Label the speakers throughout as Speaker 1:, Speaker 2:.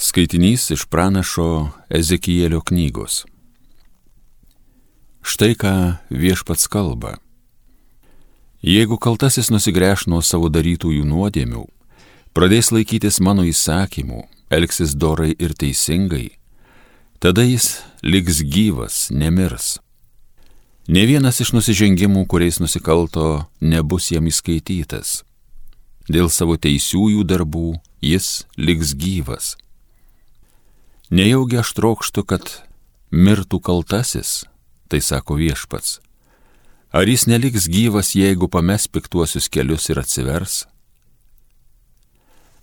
Speaker 1: Skaitinys iš pranašo Ezekijėlio knygos. Štai ką viešpats kalba. Jeigu kaltasis nusigręš nuo savo darytųjų nuodėmių, pradės laikytis mano įsakymų, elgsis dorai ir teisingai, tada jis liks gyvas, nemirs. Ne vienas iš nusižengimų, kuriais nusikalto, nebus jam įskaitytas. Dėl savo teisiųjų darbų jis liks gyvas Nejaugi aš trokštų, kad mirtų kaltasis, tai sako viešpats. Ar jis neliks gyvas, jeigu pames piktuosius kelius ir atsivers?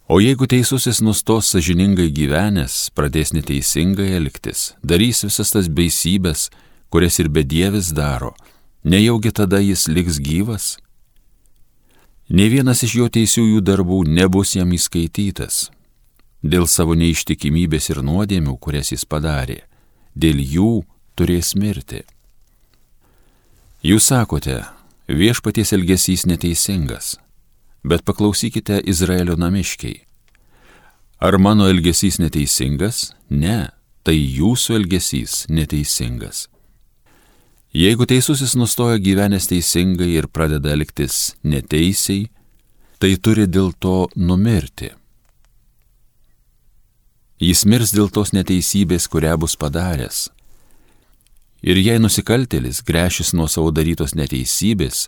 Speaker 1: O jeigu teisusis nustos sažiningai gyvenęs, pradės neteisingai elgtis, darys visas tas baisybės, kurias ir bedievis daro, nejaugi tada jis liks gyvas? Ne vienas iš jo teisiųjų darbų nebus jam įskaitytas, dėl savo neištikimybės ir nuodėmių, kurias jis padarė, dėl jų turės mirti. Jūs sakote, viešpaties elgesys neteisingas, bet paklausykite Izraelio namiškiai. Ar mano elgesys neteisingas? Ne, tai jūsų elgesys neteisingas. Jeigu teisusis nustoja gyvenęs teisingai ir pradeda elgtis neteisiai, tai turi dėl to numirti. Jis mirs dėl tos neteisybės, kurią bus padaręs. Ir jei nusikaltėlis grešis nuo savo darytos neteisybės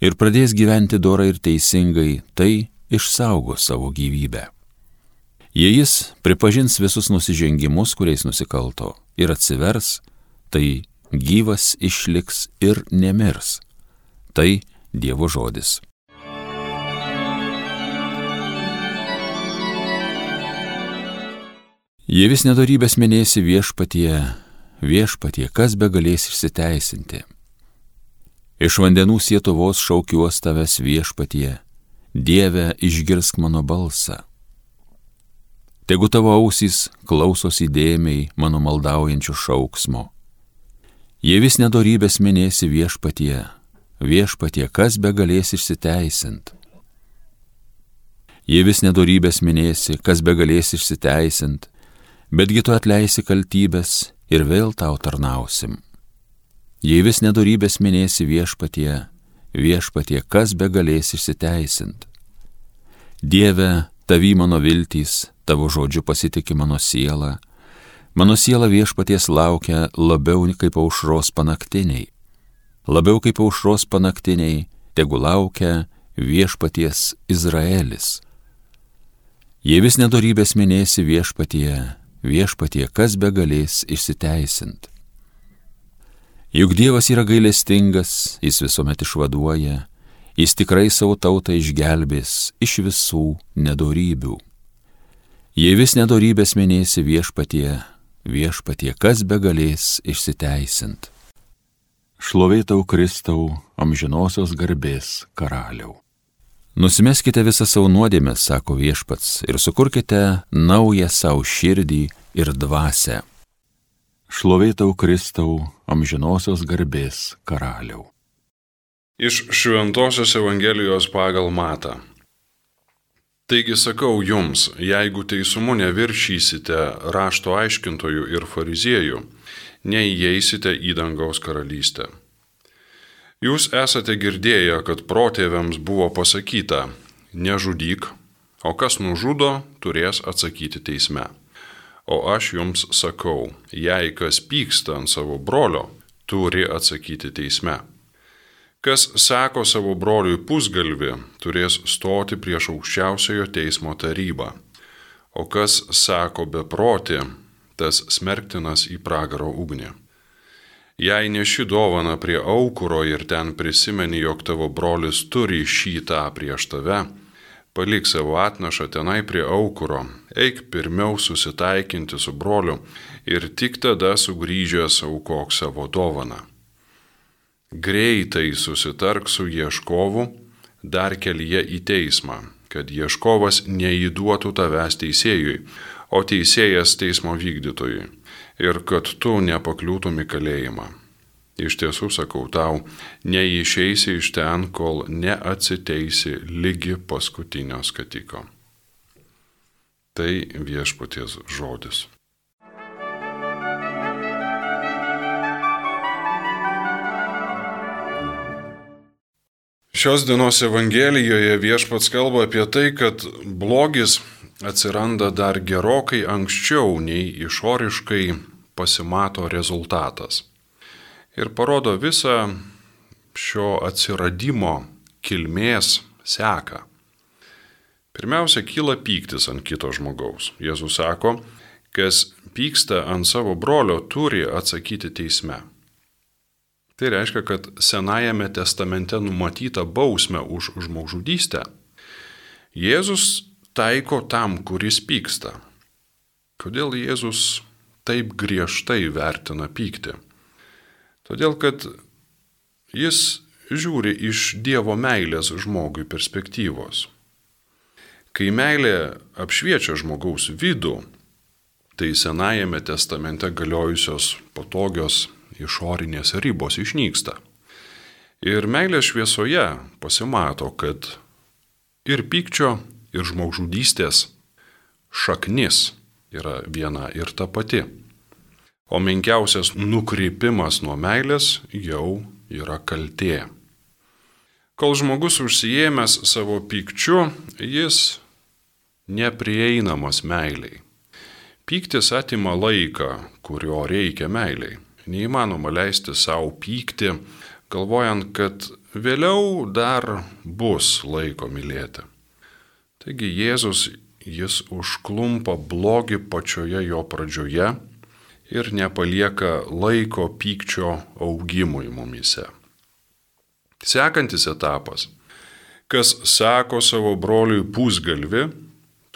Speaker 1: ir pradės gyventi dorai ir teisingai, tai išsaugo savo gyvybę. Jei jis pripažins visus nusižengimus, kuriais nusikalto, ir atsivers, tai gyvas išliks ir nemirs. Tai Dievo žodis. Jie vis nedorybės minėsi viešpatie, viešpatie, kas be galės išsiteisinti. Iš vandenų sietuvos šaukiuos tavęs viešpatie, Dieve išgirsk mano balsą. Tegu tavo ausys klausosi dėmiai mano maldaujančių šauksmo. Jie vis nedorybės minėsi viešpatie, viešpatie, kas be galės išsiteisint. Jie vis nedorybės minėsi, kas be galės išsiteisint, betgi tu atleisi kaltybės ir vėl tau tarnausim. Jei vis nedorybės minėsi viešpatie, viešpatie, kas be galės išsiteisint. Dieve, tavy mano viltys, tavo žodžiu pasitikė mano siela, mano siela viešpaties laukia labiau kaip aušros panaktiniai. Labiau kaip aušros panaktiniai, tegu laukia viešpaties Izraelis. Jei vis nedorybės minėsi viešpatie, viešpatie, kas be galės išsiteisint. Juk Dievas yra gailestingas, jis visuomet išvaduoja, jis tikrai savo tautą išgelbės iš visų nedorybių. Jei vis nedorybės minėsi viešpatie, viešpatie, kas be galės išsiteisint. Šlovėtau Kristau, amžinosios garbės karaliau. Nusimeskite visą savo nuodėmę, sako viešpats, ir sukurkite naują savo širdį ir dvasę. Šlovėtau Kristau, amžinosios garbės karaliau.
Speaker 2: Iš Šventojios Evangelijos pagal Mata. Taigi sakau jums, jeigu teisumu neviršysite rašto aiškintojų ir fariziejų, neįeisite į dangaus karalystę. Jūs esate girdėję, kad protėviams buvo pasakyta, nežudyk, o kas nužudo, turės atsakyti teisme. O aš jums sakau, jei kas pyksta ant savo brolio, turi atsakyti teisme. Kas sako savo broliui pusgalvi, turės stoti prieš aukščiausiojo teismo tarybą. O kas sako beproti, tas smerktinas į pragaro ugnį. Jei neši dovana prie aukuro ir ten prisimeni, jog tavo brolis turi šį tą prieš tave, palik savo atnašą tenai prie aukuro, eik pirmiau susitaikinti su broliu ir tik tada sugrįžęs aukok savo dovaną. Greitai susitark su ieškovu, dar kelyje į teismą, kad ieškovas neįduotų tavęs teisėjui, o teisėjas teismo vykdytojui ir kad tu nepakliūtum į kalėjimą. Iš tiesų sakau tau, neišeisi iš ten, kol neatsiteisi lygi paskutinio skatiko. Tai viešpaties žodis. Šios dienos Evangelijoje viešpats kalba apie tai, kad blogis atsiranda dar gerokai anksčiau nei išoriškai pasimato rezultatas. Ir parodo visą šio atsiradimo kilmės seką. Pirmiausia, kyla pyktis ant kito žmogaus. Jėzus sako, kas pyksta ant savo brolio, turi atsakyti teisme. Tai reiškia, kad Senajame testamente numatyta bausmė už žmogžudystę Jėzus taiko tam, kuris pyksta. Kodėl Jėzus taip griežtai vertina pyktį? Todėl, kad jis žiūri iš Dievo meilės žmogui perspektyvos. Kai meilė apšviečia žmogaus vidų, tai Senajame testamente galiojusios patogios išorinės ribos išnyksta. Ir meilės šviesoje pasimato, kad ir pykčio, ir žmogžudystės šaknis yra viena ir ta pati. O menkiausias nukrypimas nuo meilės jau yra kaltė. Kol žmogus užsijėmęs savo pykčiu, jis neprieinamas meiliai. Pyktis atima laiką, kurio reikia meiliai. Neįmanoma leisti savo pykti, galvojant, kad vėliau dar bus laiko mylėti. Taigi Jėzus jis užklumpa blogį pačioje jo pradžioje ir nepalieka laiko pykčio augimui mumise. Sekantis etapas. Kas sako savo broliui pusgalvi,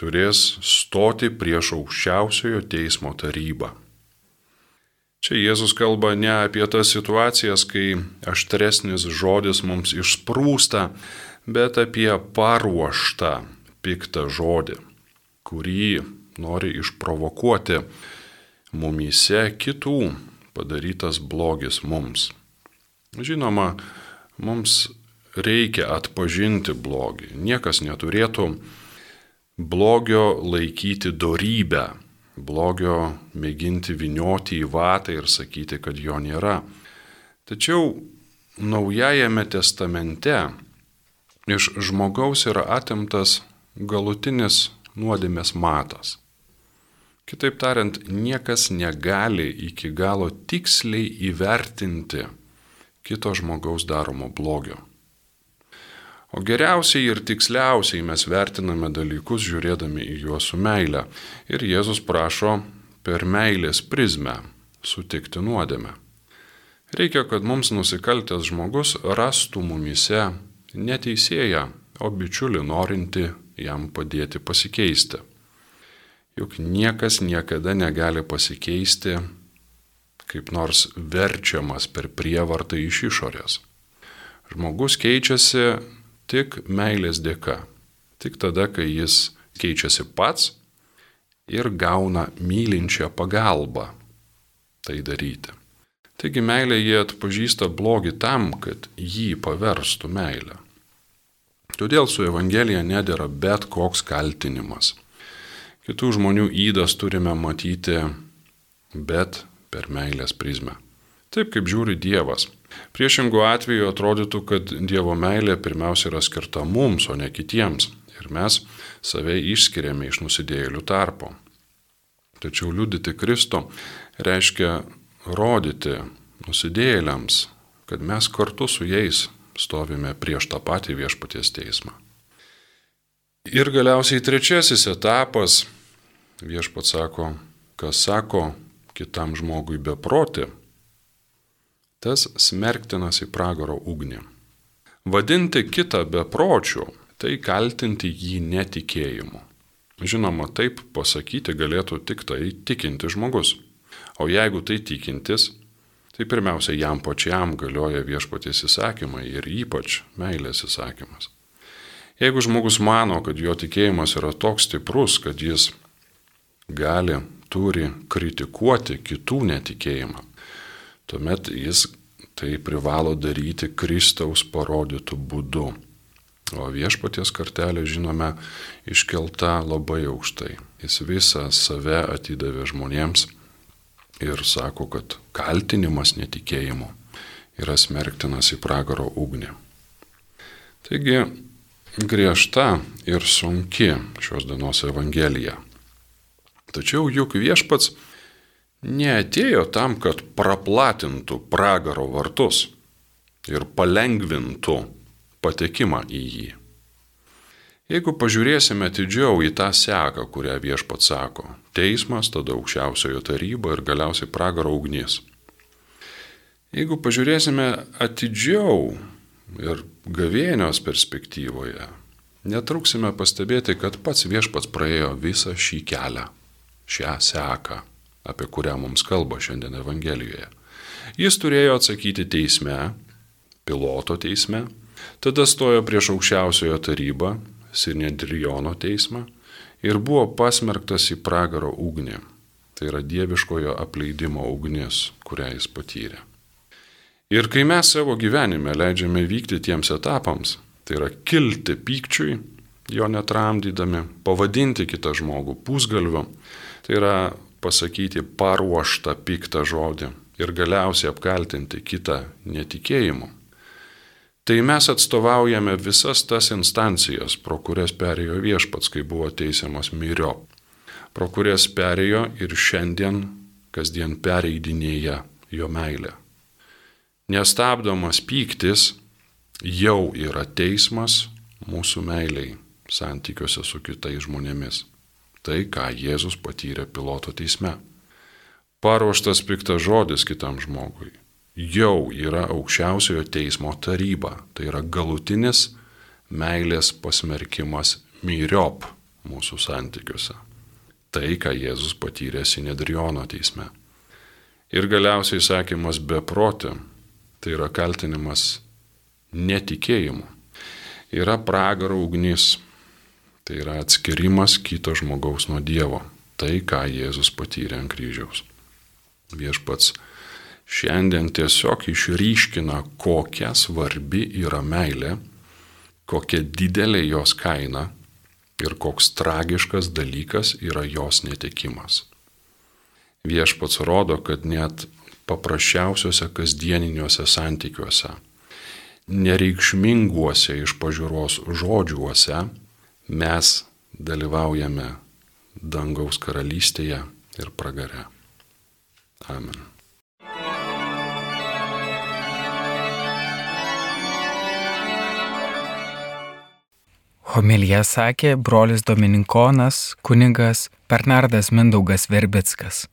Speaker 2: turės stoti prieš aukščiausiojo teismo tarybą. Čia Jėzus kalba ne apie tas situacijas, kai aštresnis žodis mums išsprūsta, bet apie paruoštą piktą žodį, kurį nori išprovokuoti mumyse kitų padarytas blogis mums. Žinoma, mums reikia atpažinti blogį. Niekas neturėtų blogio laikyti darybę blogio mėginti vinioti į vatą ir sakyti, kad jo nėra. Tačiau Naujajame testamente iš žmogaus yra atimtas galutinis nuodėmės matas. Kitaip tariant, niekas negali iki galo tiksliai įvertinti kito žmogaus daromo blogio. O geriausiai ir tiksliausiai mes vertiname dalykus žiūrėdami į juos su meile. Ir Jėzus prašo per meilės prizmę sutikti nuodėmę. Reikia, kad mums nusikaltęs žmogus rastų mumise neteisėją, o bičiulį norinti jam padėti pasikeisti. Juk niekas niekada negali pasikeisti kaip nors verčiamas per prievartą iš išorės. Žmogus keičiasi tik meilės dėka. Tik tada, kai jis keičiasi pats ir gauna mylinčią pagalbą tai daryti. Taigi meilė jie atpažįsta blogį tam, kad jį paverstų meilę. Todėl su Evangelija nedėra bet koks kaltinimas. Kitų žmonių įdas turime matyti, bet per meilės prizmę. Taip kaip žiūri Dievas. Priešingų atveju atrodytų, kad Dievo meilė pirmiausia yra skirta mums, o ne kitiems. Ir mes save išskiriame iš nusidėjėlių tarpo. Tačiau liudyti Kristo reiškia rodyti nusidėjėliams, kad mes kartu su jais stovime prieš tą patį viešpaties teismą. Ir galiausiai trečiasis etapas, viešpats sako, kas sako kitam žmogui beproti, tas smerktinas į pragaro ugnį. Vadinti kitą bepročių - tai kaltinti jį netikėjimu. Žinoma, taip pasakyti galėtų tik tai tikinti žmogus. O jeigu tai tikintis, tai pirmiausia jam pačiam galioja viešpaties įsakymai ir ypač meilės įsakymas. Jeigu žmogus mano, kad jo tikėjimas yra toks stiprus, kad jis gali, turi kritikuoti kitų netikėjimą, tuomet jis tai privalo daryti Kristaus parodytų būdu. O viešpaties kartelė, žinome, iškelta labai aukštai. Jis visą save atidavė žmonėms ir sako, kad kaltinimas netikėjimu yra smerktinas į pragaro ugnį. Taigi griežta ir sunki šios dienos evangelija. Tačiau juk viešpats neatėjo tam, kad praplatintų pragaro vartus ir palengvintų patekimą į jį. Jeigu pažiūrėsime atidžiau į tą seką, kurią viešpat sako - teismas, tada aukščiausiojo taryba ir galiausiai pragaro ugnis. Jeigu pažiūrėsime atidžiau ir gavėnios perspektyvoje, netruksime pastebėti, kad pats viešpats praėjo visą šį kelią, šią seką, apie kurią mums kalba šiandien Evangelijoje. Jis turėjo atsakyti teisme, piloto teisme, tada stojo prieš aukščiausiojo tarybą Sinedriono teismą ir buvo pasmerktas į pragaro ugnį. Tai yra dieviškojo apleidimo ugnis, kurią jis patyrė. Ir kai mes savo gyvenime leidžiame vykti tiems etapams, tai yra kilti pykčiui, jo netramdydami, pavadinti kitą žmogų pusgalviu, tai yra pasakyti paruoštą piktą žodį ir galiausiai apkaltinti kitą netikėjimu, tai mes atstovaujame visas tas instancijas, pro kurias perėjo viešpats, kai buvo teisiamas myrio, pro kurias perėjo ir šiandien kasdien pereidinėja jo meilė. Nestabdomas pyktis jau yra teismas mūsų meiliai santykiuose su kitais žmonėmis. Tai, ką Jėzus patyrė piloto teisme. Paruoštas piktas žodis kitam žmogui jau yra aukščiausiojo teismo taryba. Tai yra galutinis meilės pasmerkimas myriop mūsų santykiuose. Tai, ką Jėzus patyrė Sinedriono teisme. Ir galiausiai sakymas beprotė, tai yra kaltinimas netikėjimu. Yra pragaro ugnis, tai yra atskirimas kito žmogaus nuo Dievo. Tai, ką Jėzus patyrė ant kryžiaus. Viešpats šiandien tiesiog išryškina, kokia svarbi yra meilė, kokia didelė jos kaina ir koks tragiškas dalykas yra jos netekimas. Viešpats rodo, kad net paprasčiausiuose kasdieniniuose santykiuose, nereikšminguose iš pažiūros žodžiuose mes dalyvaujame dangaus karalystėje ir pragare. Amen.
Speaker 3: Homilyje sakė brolis Dominikonas, kunigas Bernardas Mindaugas Verbickas.